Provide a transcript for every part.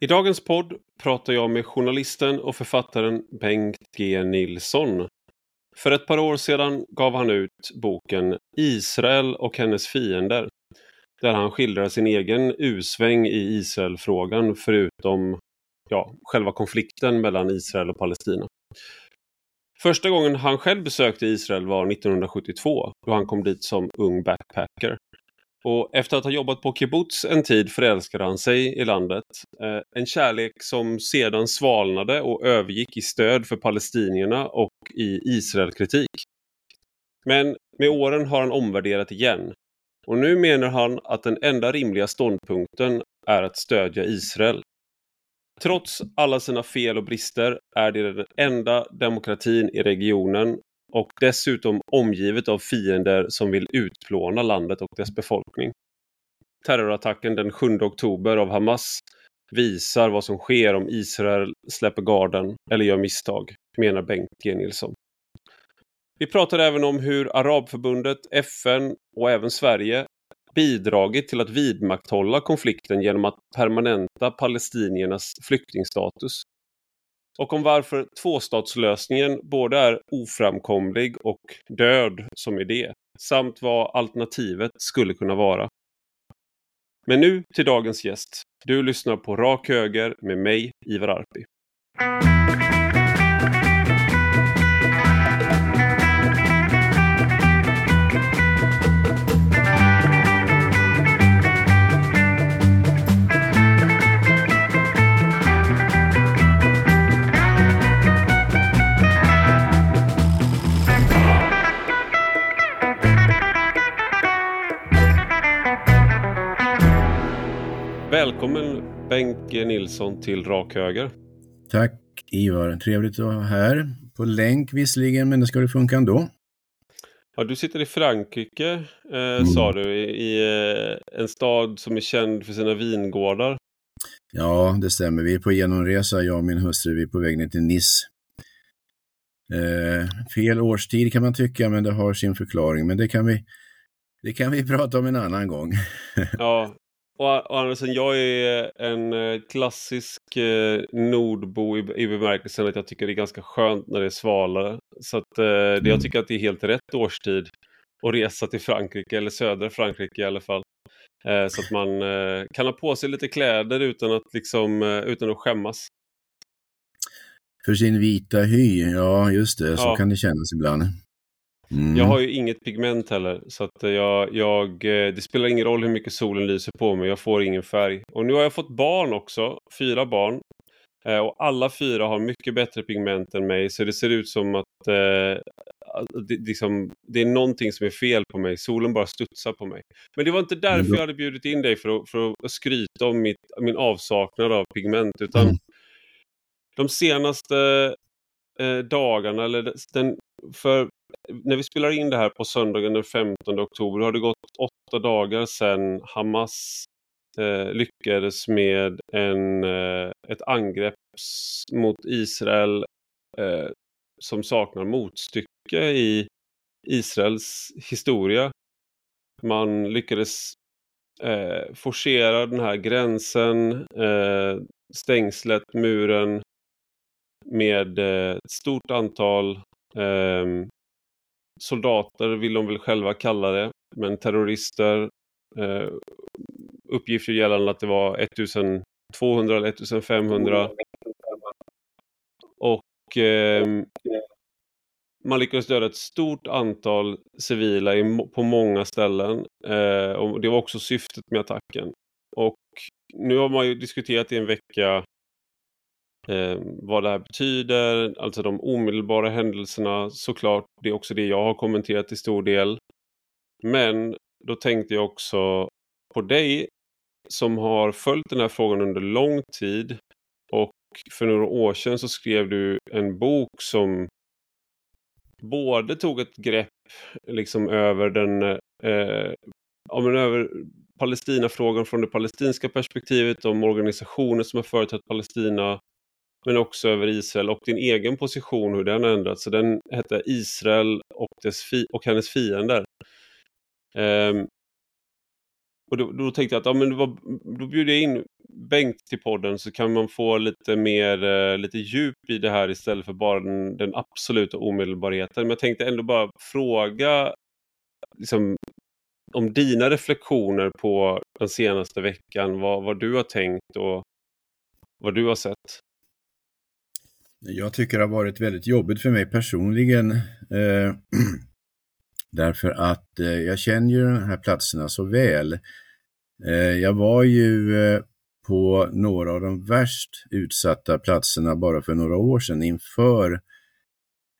I dagens podd pratar jag med journalisten och författaren Bengt G Nilsson. För ett par år sedan gav han ut boken Israel och hennes fiender. Där han skildrar sin egen usväng i Israelfrågan förutom ja, själva konflikten mellan Israel och Palestina. Första gången han själv besökte Israel var 1972 då han kom dit som ung backpacker. Och efter att ha jobbat på kibbutz en tid förälskade han sig i landet. Eh, en kärlek som sedan svalnade och övergick i stöd för palestinierna och i Israelkritik. Men med åren har han omvärderat igen. Och nu menar han att den enda rimliga ståndpunkten är att stödja Israel. Trots alla sina fel och brister är det den enda demokratin i regionen och dessutom omgivet av fiender som vill utplåna landet och dess befolkning. Terrorattacken den 7 oktober av Hamas visar vad som sker om Israel släpper garden eller gör misstag, menar Bengt G Nilsson. Vi pratar även om hur Arabförbundet, FN och även Sverige bidragit till att vidmakthålla konflikten genom att permanenta palestiniernas flyktingstatus och om varför tvåstatslösningen både är oframkomlig och död som idé, samt vad alternativet skulle kunna vara. Men nu till dagens gäst. Du lyssnar på Rak Höger med mig, Ivar Arpi. Välkommen Bengt G Nilsson till Rak Höger. Tack Ivar, trevligt att vara här. På länk visserligen, men det ska det funka ändå. Ja, du sitter i Frankrike, eh, mm. sa du, i, i eh, en stad som är känd för sina vingårdar. Ja, det stämmer. Vi är på genomresa, jag och min hustru. Vi är på väg ner till Nice. Eh, fel årstid kan man tycka, men det har sin förklaring. Men det kan vi, det kan vi prata om en annan gång. ja, och, Andersen, jag är en eh, klassisk eh, nordbo i, i bemärkelsen att jag tycker det är ganska skönt när det är svalare. Så att, eh, mm. jag tycker att det är helt rätt årstid att resa till Frankrike, eller södra Frankrike i alla fall. Eh, så att man eh, kan ha på sig lite kläder utan att, liksom, eh, utan att skämmas. För sin vita hy, ja just det, så ja. kan det kännas ibland. Mm. Jag har ju inget pigment heller. Så att jag, jag, eh, det spelar ingen roll hur mycket solen lyser på mig. Jag får ingen färg. Och nu har jag fått barn också. Fyra barn. Eh, och alla fyra har mycket bättre pigment än mig. Så det ser ut som att eh, det, liksom, det är någonting som är fel på mig. Solen bara studsar på mig. Men det var inte därför jag hade bjudit in dig för att, för att skryta om mitt, min avsaknad av pigment. Utan mm. de senaste eh, dagarna, eller den, för när vi spelar in det här på söndagen den 15 oktober har det gått åtta dagar sedan Hamas eh, lyckades med en, eh, ett angrepp mot Israel eh, som saknar motstycke i Israels historia. Man lyckades eh, forcera den här gränsen, eh, stängslet, muren med eh, ett stort antal eh, soldater vill de väl själva kalla det, men terrorister. Eh, uppgifter gällande att det var 1200 eller 1500. Och eh, man lyckades döda ett stort antal civila i, på många ställen. Eh, och det var också syftet med attacken. Och nu har man ju diskuterat i en vecka eh, vad det här betyder, alltså de omedelbara händelserna såklart. Det är också det jag har kommenterat till stor del. Men då tänkte jag också på dig som har följt den här frågan under lång tid. Och för några år sedan så skrev du en bok som både tog ett grepp liksom över den eh, ja, men över Palestinafrågan från det palestinska perspektivet, om organisationer som har företrätt Palestina men också över Israel och din egen position, hur den har ändrats. Så den hette Israel och, dess fi och hennes fiender. Um, och då, då, tänkte jag att ja, men var, då bjuder jag in Bengt till podden så kan man få lite mer eh, lite djup i det här istället för bara den, den absoluta omedelbarheten. Men jag tänkte ändå bara fråga liksom, om dina reflektioner på den senaste veckan, vad, vad du har tänkt och vad du har sett. Jag tycker det har varit väldigt jobbigt för mig personligen. Eh, därför att eh, jag känner ju de här platserna så väl. Eh, jag var ju eh, på några av de värst utsatta platserna bara för några år sedan inför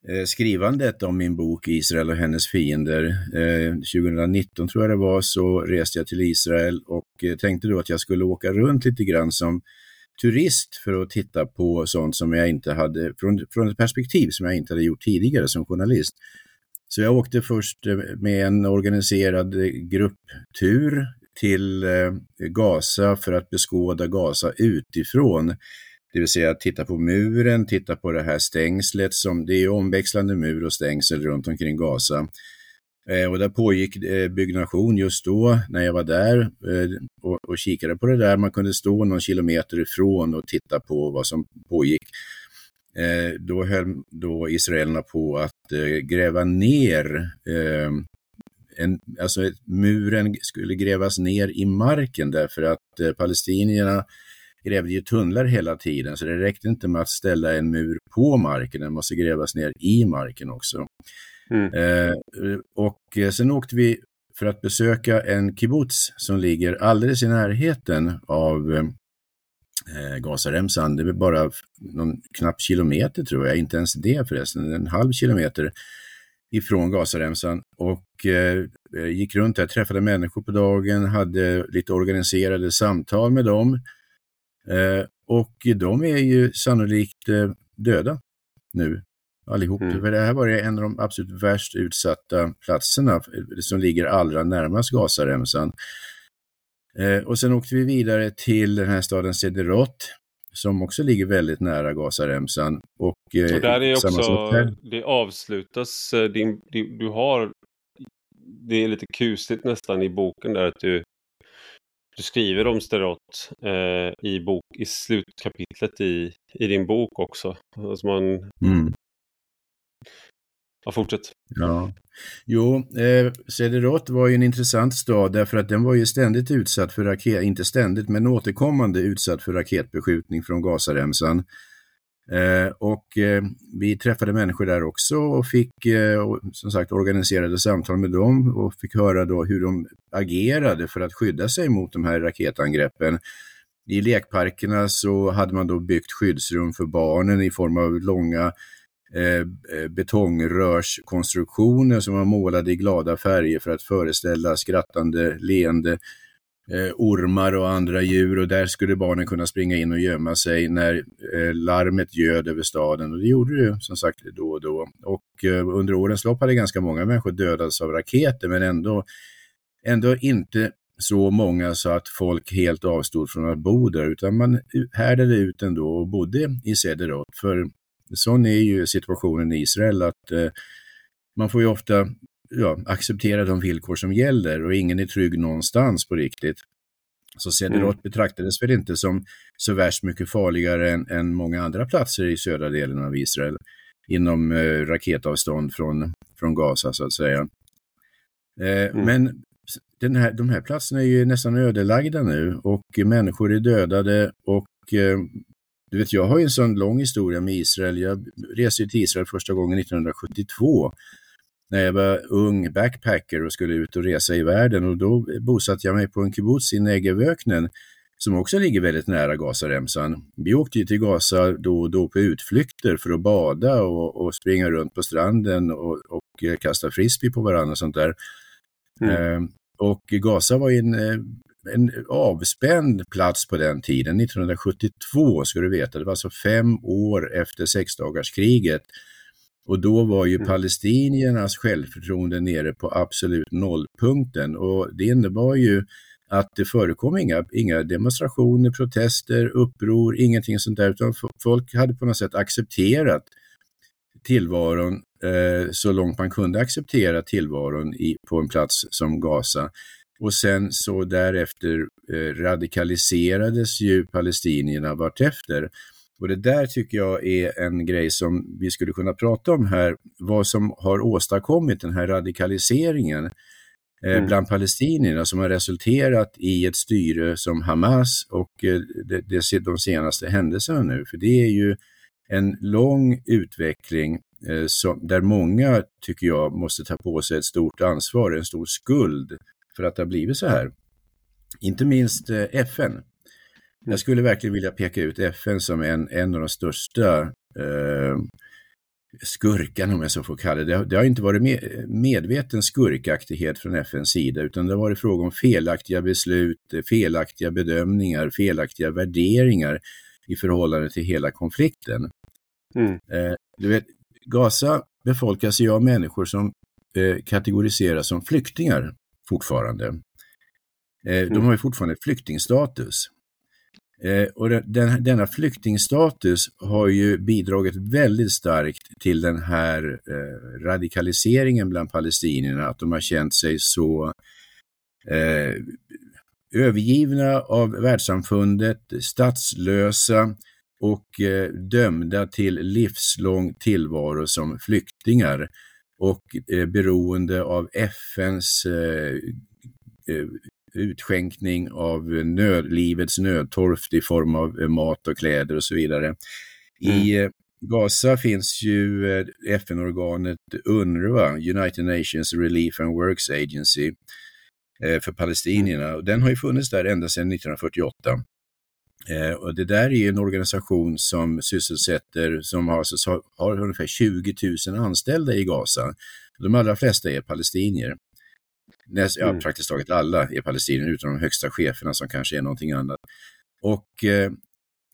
eh, skrivandet om min bok Israel och hennes fiender. Eh, 2019 tror jag det var så reste jag till Israel och eh, tänkte då att jag skulle åka runt lite grann som turist för att titta på sånt som jag inte hade, från, från ett perspektiv som jag inte hade gjort tidigare som journalist. Så jag åkte först eh, med en organiserad eh, grupptur till eh, Gaza för att beskåda Gaza utifrån. Det vill säga titta på muren, titta på det här stängslet som det är omväxlande mur och stängsel runt omkring Gaza. Eh, och där pågick eh, byggnation just då när jag var där eh, och, kikade på det där. Man kunde stå någon kilometer ifrån och titta på vad som pågick. Då höll då israelerna på att gräva ner en, alltså muren skulle grävas ner i marken därför att palestinierna grävde ju tunnlar hela tiden så det räckte inte med att ställa en mur på marken, den måste grävas ner i marken också. Mm. Eh, och eh, sen åkte vi för att besöka en kibbutz som ligger alldeles i närheten av eh, eh Gazaremsan. Det är bara någon knapp kilometer tror jag, inte ens det förresten, en halv kilometer ifrån Gazaremsan och eh, eh, gick runt där, träffade människor på dagen, hade lite organiserade samtal med dem. Eh, och de är ju sannolikt eh, döda nu allihop. Mm. För det här var en av de absolut värst utsatta platserna som ligger allra närmast Gazaremsan. Eh, och sen åkte vi vidare till den här staden Sederot som också ligger väldigt nära Gazaremsan. Och, eh, och där är också, det avslutas, eh, din, din, du har, det är lite kusligt nästan i boken där att du, du skriver om Sterot eh, i, bok, i slutkapitlet i, i din bok också. Alltså man, mm. Ja, fortsätt. Ja. Jo, eh, Sederot var ju en intressant stad därför att den var ju ständigt utsatt för raket, inte ständigt, men återkommande utsatt för raketbeskjutning från Gazaremsan. Eh, och eh, vi träffade människor där också och fick eh, som sagt organiserade samtal med dem och fick höra då hur de agerade för att skydda sig mot de här raketangreppen. I lekparkerna så hade man då byggt skyddsrum för barnen i form av långa eh, Eh, eh, betongrörskonstruktioner som var målade i glada färger för att föreställa skrattande, leende eh, ormar och andra djur. Och där skulle barnen kunna springa in och gömma sig när larmet göd över staden. Och det gjorde det ju som sagt då och då. Och under årens lopp hade ganska många människor dödats av raketer men ändå, ändå inte så många så att folk helt avstod från att bo där utan man härdade ut ändå och bodde i Sederot för Sån är ju situationen i Israel att eh, man får ju ofta ja, acceptera de villkor som gäller och ingen är trygg någonstans på riktigt. Så Sederot mm. betraktades väl inte som så värst mycket farligare än, än många andra platser i södra delen av Israel inom eh, raketavstånd från, från Gaza så att säga. Eh, mm. Men den här, de här platserna är ju nästan ödelagda nu och människor är dödade och eh, du vet, jag har ju en sån lång historia med Israel. Jag reste till Israel första gången 1972 när jag var ung backpacker och skulle ut och resa i världen och då bosatte jag mig på en kibbutz i Negevöknen som också ligger väldigt nära Gazaremsan. Vi åkte ju till Gaza då och då på utflykter för att bada och, och springa runt på stranden och, och kasta frisbee på varandra och sånt där. Mm. Eh, och Gaza var ju en eh, en avspänd plats på den tiden, 1972 ska du veta, det var alltså fem år efter sexdagarskriget. Och då var ju mm. palestiniernas självförtroende nere på absolut nollpunkten och det innebar ju att det förekom inga, inga demonstrationer, protester, uppror, ingenting sånt där, utan folk hade på något sätt accepterat tillvaron eh, så långt man kunde acceptera tillvaron i, på en plats som Gaza. Och sen så därefter eh, radikaliserades ju palestinierna vartefter. Och det där tycker jag är en grej som vi skulle kunna prata om här, vad som har åstadkommit den här radikaliseringen eh, mm. bland palestinierna som har resulterat i ett styre som Hamas och eh, det, det, de senaste händelserna nu. För det är ju en lång utveckling eh, som, där många, tycker jag, måste ta på sig ett stort ansvar, en stor skuld för att det har blivit så här. Inte minst eh, FN. Jag skulle verkligen vilja peka ut FN som en, en av de största eh, skurkarna, om jag så får kalla det. Det har inte varit med, medveten skurkaktighet från FNs sida, utan det har varit fråga om felaktiga beslut, felaktiga bedömningar, felaktiga värderingar i förhållande till hela konflikten. Mm. Eh, du vet, Gaza befolkas ju av människor som eh, kategoriseras som flyktingar fortfarande. Eh, mm. De har ju fortfarande flyktingstatus. Eh, och den, denna flyktingstatus har ju bidragit väldigt starkt till den här eh, radikaliseringen bland palestinierna, att de har känt sig så eh, övergivna av världssamfundet, statslösa och eh, dömda till livslång tillvaro som flyktingar och eh, beroende av FNs eh, eh, utskänkning av nöd, livets nödtorft i form av eh, mat och kläder och så vidare. Mm. I eh, Gaza finns ju FN-organet UNRWA, United Nations Relief and Works Agency, för palestinierna. Den har ju funnits där ända sedan 1948. Och det där är en organisation som sysselsätter, som har, har ungefär 20 000 anställda i Gaza. De allra flesta är palestinier. Näst, ja, mm. praktiskt taget alla är palestinier, utom de högsta cheferna som kanske är någonting annat. Och eh,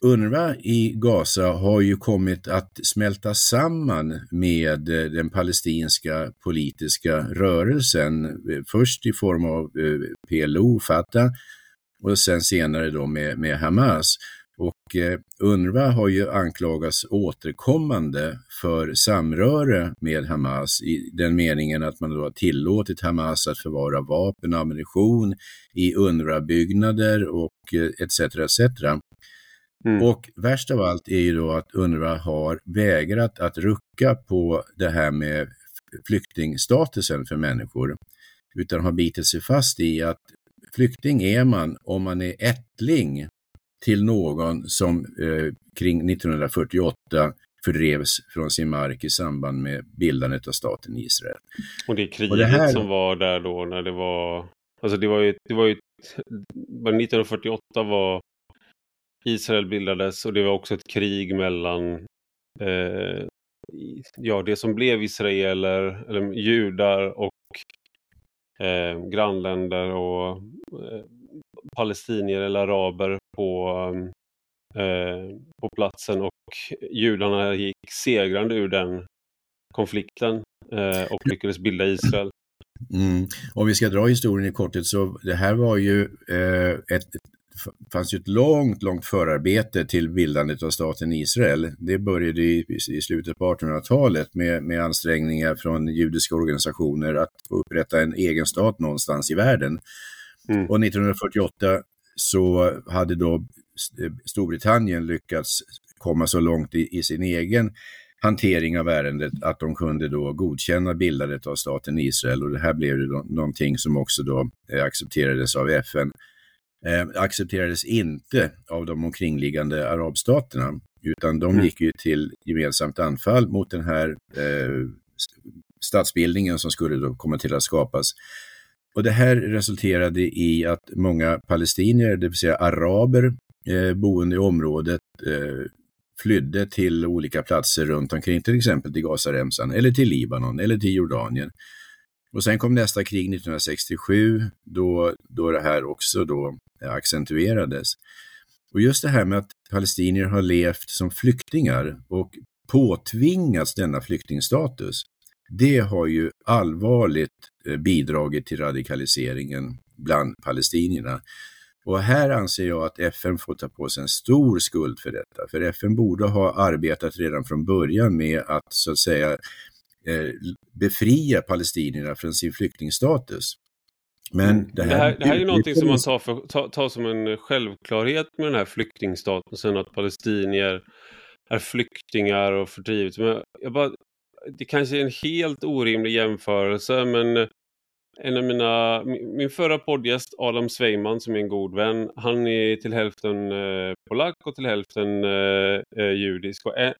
UNRWA i Gaza har ju kommit att smälta samman med eh, den palestinska politiska rörelsen. Eh, först i form av eh, PLO, Fatah, och sen senare då med, med Hamas. Och eh, UNRWA har ju anklagats återkommande för samröre med Hamas i den meningen att man då har tillåtit Hamas att förvara vapen och ammunition i UNRWA-byggnader och etc. Eh, etc. Mm. Och värst av allt är ju då att UNRWA har vägrat att rucka på det här med flyktingstatusen för människor, utan har bitit sig fast i att flykting är man om man är ättling till någon som eh, kring 1948 fördrevs från sin mark i samband med bildandet av staten Israel. Och det kriget och det här... som var där då när det var, alltså det var ju, det var ju 1948 var Israel bildades och det var också ett krig mellan eh, ja, det som blev israeler, eller judar och eh, grannländer och eh, palestinier eller araber på, eh, på platsen och judarna gick segrande ur den konflikten eh, och lyckades bilda Israel. Mm. Om vi ska dra historien i korthet så det här var ju eh, ett, fanns ju ett långt, långt förarbete till bildandet av staten Israel. Det började i, i slutet på 1800-talet med, med ansträngningar från judiska organisationer att upprätta en egen stat någonstans i världen. Mm. Och 1948 så hade då Storbritannien lyckats komma så långt i, i, sin egen hantering av ärendet att de kunde då godkänna bildandet av staten Israel och det här blev ju någonting som också då eh, accepterades av FN. Eh, accepterades inte av de omkringliggande arabstaterna utan de mm. gick ju till gemensamt anfall mot den här eh, statsbildningen som skulle då komma till att skapas. Och det här resulterade i att många palestinier, det vill säga araber, eh, boende i området, eh, flydde till olika platser runt omkring, till exempel till Gazaremsan eller till Libanon eller till Jordanien. Och sen kom nästa krig 1967 då, då det här också då eh, accentuerades. Och just det här med att palestinier har levt som flyktingar och påtvingats denna flyktingstatus, det har ju allvarligt eh, bidragit till radikaliseringen bland palestinierna. Och här anser jag att FN får ta på sig en stor skuld för detta. För FN borde ha arbetat redan från början med att så att säga befria palestinierna från sin flyktingstatus. Men mm. det här, det här, det här är ju någonting som man tar, för, tar, tar, som en självklarhet med den här flyktingstatusen, att palestinier är flyktingar och fördrivits. Men jag bara, det kanske är en helt orimlig jämförelse, men en av mina, min förra poddgäst Adam Sveiman som är en god vän, han är till hälften eh, polack och till hälften eh, eh, judisk. Och en,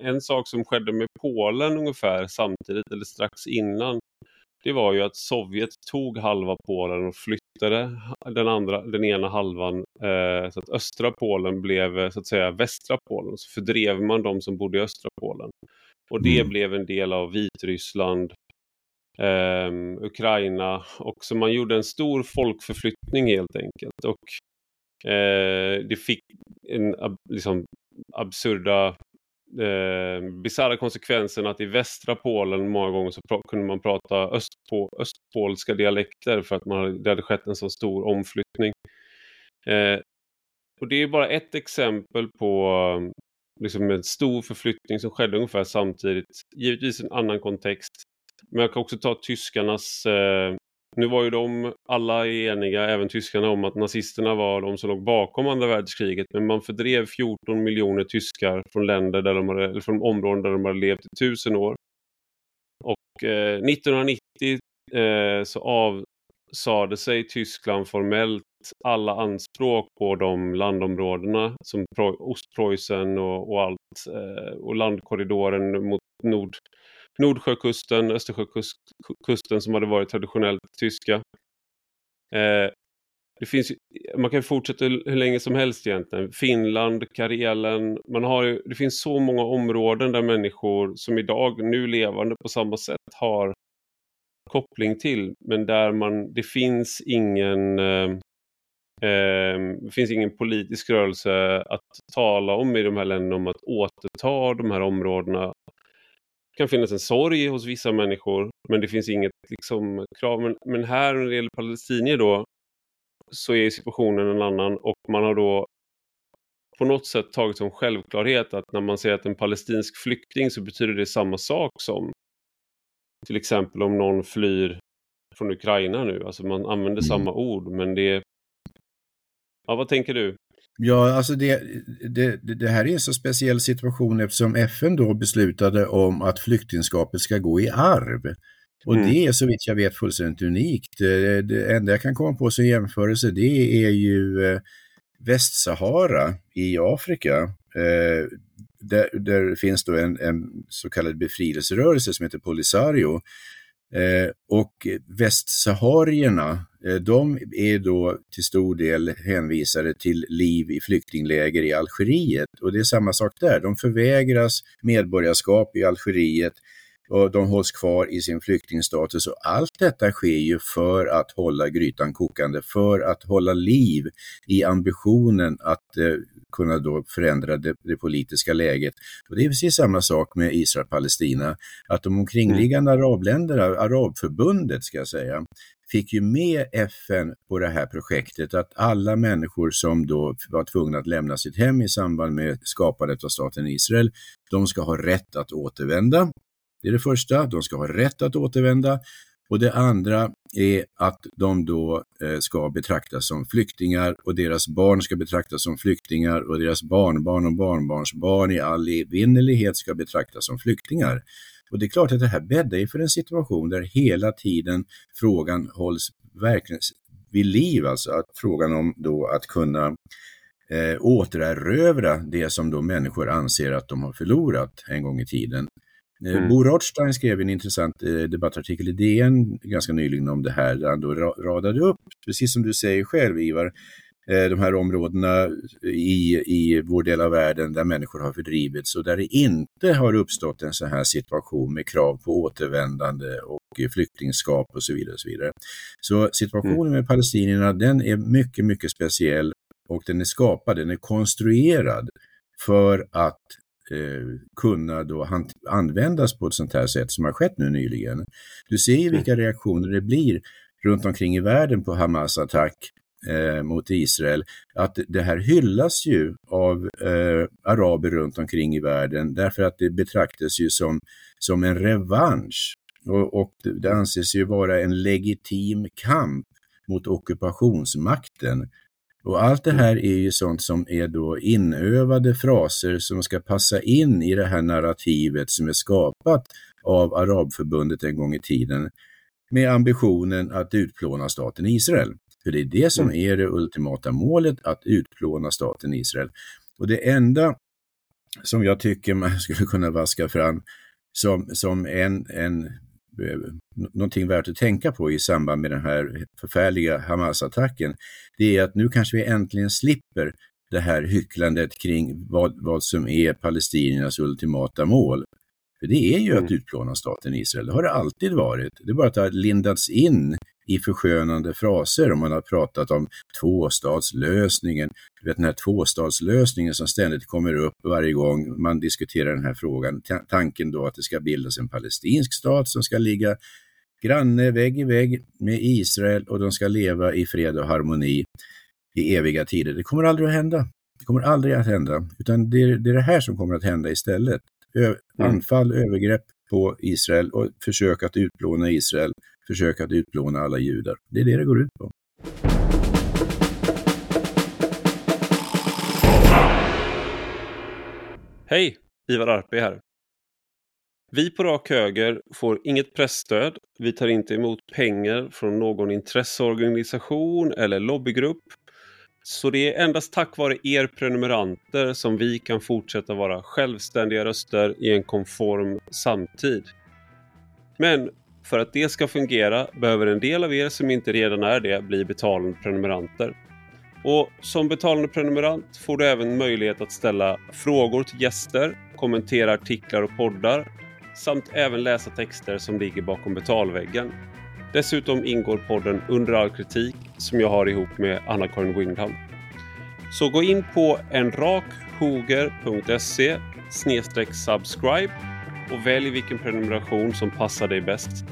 en sak som skedde med Polen ungefär samtidigt eller strax innan det var ju att Sovjet tog halva Polen och flyttade den, andra, den ena halvan eh, så att östra Polen blev så att säga västra Polen. Så fördrev man de som bodde i östra Polen. Och det mm. blev en del av Vitryssland, eh, Ukraina och så man gjorde en stor folkförflyttning helt enkelt. Och eh, det fick en liksom, absurda eh, bisarra konsekvensen att i västra Polen många gånger så kunde man prata östpo östpolska dialekter för att man, det hade skett en så stor omflyttning. Eh, och det är bara ett exempel på liksom en stor förflyttning som skedde ungefär samtidigt. Givetvis en annan kontext. Men jag kan också ta tyskarnas eh, nu var ju de alla eniga, även tyskarna, om att nazisterna var de som låg bakom andra världskriget. Men man fördrev 14 miljoner tyskar från länder där de hade, eller från områden där de hade levt i tusen år. Och eh, 1990 eh, så avsade sig Tyskland formellt alla anspråk på de landområdena som Ostpreussen och, och allt eh, och landkorridoren mot nord Nordsjökusten, Östersjökusten som hade varit traditionellt tyska. Eh, det finns, man kan fortsätta hur länge som helst egentligen. Finland, Karelen. Man har, det finns så många områden där människor som idag, nu levande på samma sätt, har koppling till. Men där man, det finns ingen eh, eh, det finns ingen politisk rörelse att tala om i de här länderna om att återta de här områdena kan finnas en sorg hos vissa människor men det finns inget liksom, krav. Men, men här när det gäller palestinier då så är situationen en annan och man har då på något sätt tagit som självklarhet att när man säger att en palestinsk flykting så betyder det samma sak som till exempel om någon flyr från Ukraina nu. Alltså man använder mm. samma ord men det... Ja, vad tänker du? Ja, alltså det, det, det, här är en så speciell situation eftersom FN då beslutade om att flyktingskapet ska gå i arv. Och mm. det är så vitt jag vet fullständigt unikt. Det, det enda jag kan komma på som jämförelse det är ju eh, Västsahara i Afrika. Eh, där, där finns då en, en så kallad befrielserörelse som heter Polisario Eh, och västsaharierna, de är då till stor del hänvisade till liv i flyktingläger i Algeriet. Och det är samma sak där, de förvägras medborgarskap i Algeriet och de hålls kvar i sin flyktingstatus. Och allt detta sker ju för att hålla grytan kokande, för att hålla liv i ambitionen att eh, kunna då förändra det, det, politiska läget. Och det är precis samma sak med Israel-Palestina, att de omkringliggande mm. arabländerna, Arabförbundet ska jag säga, fick ju med FN på det här projektet att alla människor som då var tvungna att lämna sitt hem i samband med skapandet av staten Israel, de ska ha rätt att återvända. Det är det första, de ska ha rätt att återvända. Och det andra är att de då eh, ska betraktas som flyktingar och deras barn ska betraktas som flyktingar och deras barnbarn och barnbarnsbarn i all evinnerlighet ska betraktas som flyktingar. Och det är klart att det här bäddar ju för en situation där hela tiden frågan hålls verkligen vid liv, alltså att frågan om då att kunna eh, återerövra det som då människor anser att de har förlorat en gång i tiden. Eh, mm. Bo Rothstein skrev en intressant eh, debattartikel i DN ganska nyligen om det här, där han då radade upp, precis som du säger själv Ivar, de här områdena i, i vår del av världen där människor har fördrivits och där det inte har uppstått en sån här situation med krav på återvändande och flyktingskap och så vidare. Och så, vidare. så situationen mm. med palestinierna den är mycket, mycket speciell och den är skapad, den är konstruerad för att eh, kunna då användas på ett sånt här sätt som har skett nu nyligen. Du ser ju vilka reaktioner det blir runt omkring i världen på Hamas attack eh, mot Israel, att det här hyllas ju av eh, araber runt omkring i världen därför att det betraktas ju som, som en revansch Och, och det anses ju vara en legitim kamp mot ockupationsmakten. Och allt det här är ju sånt som är då inövade fraser som ska passa in i det här narrativet som är skapat av Arabförbundet en gång i tiden med ambitionen att utplåna staten Israel. För det är det som mm. är det ultimata målet, att utplåna staten Israel. Och det enda som jag tycker man skulle kunna vaska fram som, som en, en, eh, någonting värt att tänka på i samband med den här förfärliga Hamas-attacken, det är att nu kanske vi äntligen slipper det här hycklandet kring vad, vad som är palestiniernas ultimata mål. För det är ju att mm. utplåna staten Israel, det har det alltid varit. Det är bara att det har lindats in i förskönande fraser om man har pratat om tvåstatslösningen. Du vet den här tvåstatslösningen som ständigt kommer upp varje gång man diskuterar den här frågan. Tanken då att det ska bildas en palestinsk stat som ska ligga granne vägg i vägg med Israel och de ska leva i fred och harmoni i eviga tider. Det kommer aldrig att hända. Det kommer aldrig att hända, utan det är det, är det här som kommer att hända istället. Ö mm. Anfall, övergrepp på Israel och försök att utplåna Israel försöka att utplåna alla judar. Det är det det går ut på. Hej! Ivar Arpe här. Vi på Rak Höger får inget pressstöd. Vi tar inte emot pengar från någon intresseorganisation eller lobbygrupp. Så det är endast tack vare er prenumeranter som vi kan fortsätta vara självständiga röster i en konform samtid. Men för att det ska fungera behöver en del av er som inte redan är det bli betalande prenumeranter. Och som betalande prenumerant får du även möjlighet att ställa frågor till gäster, kommentera artiklar och poddar samt även läsa texter som ligger bakom betalväggen. Dessutom ingår podden Under all kritik som jag har ihop med Anna-Karin Windham. Så gå in på enrakhoger.se subscribe och välj vilken prenumeration som passar dig bäst.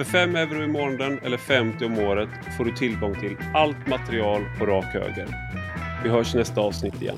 För 5 euro i månaden eller 50 om året får du tillgång till allt material på rak höger. Vi hörs nästa avsnitt igen.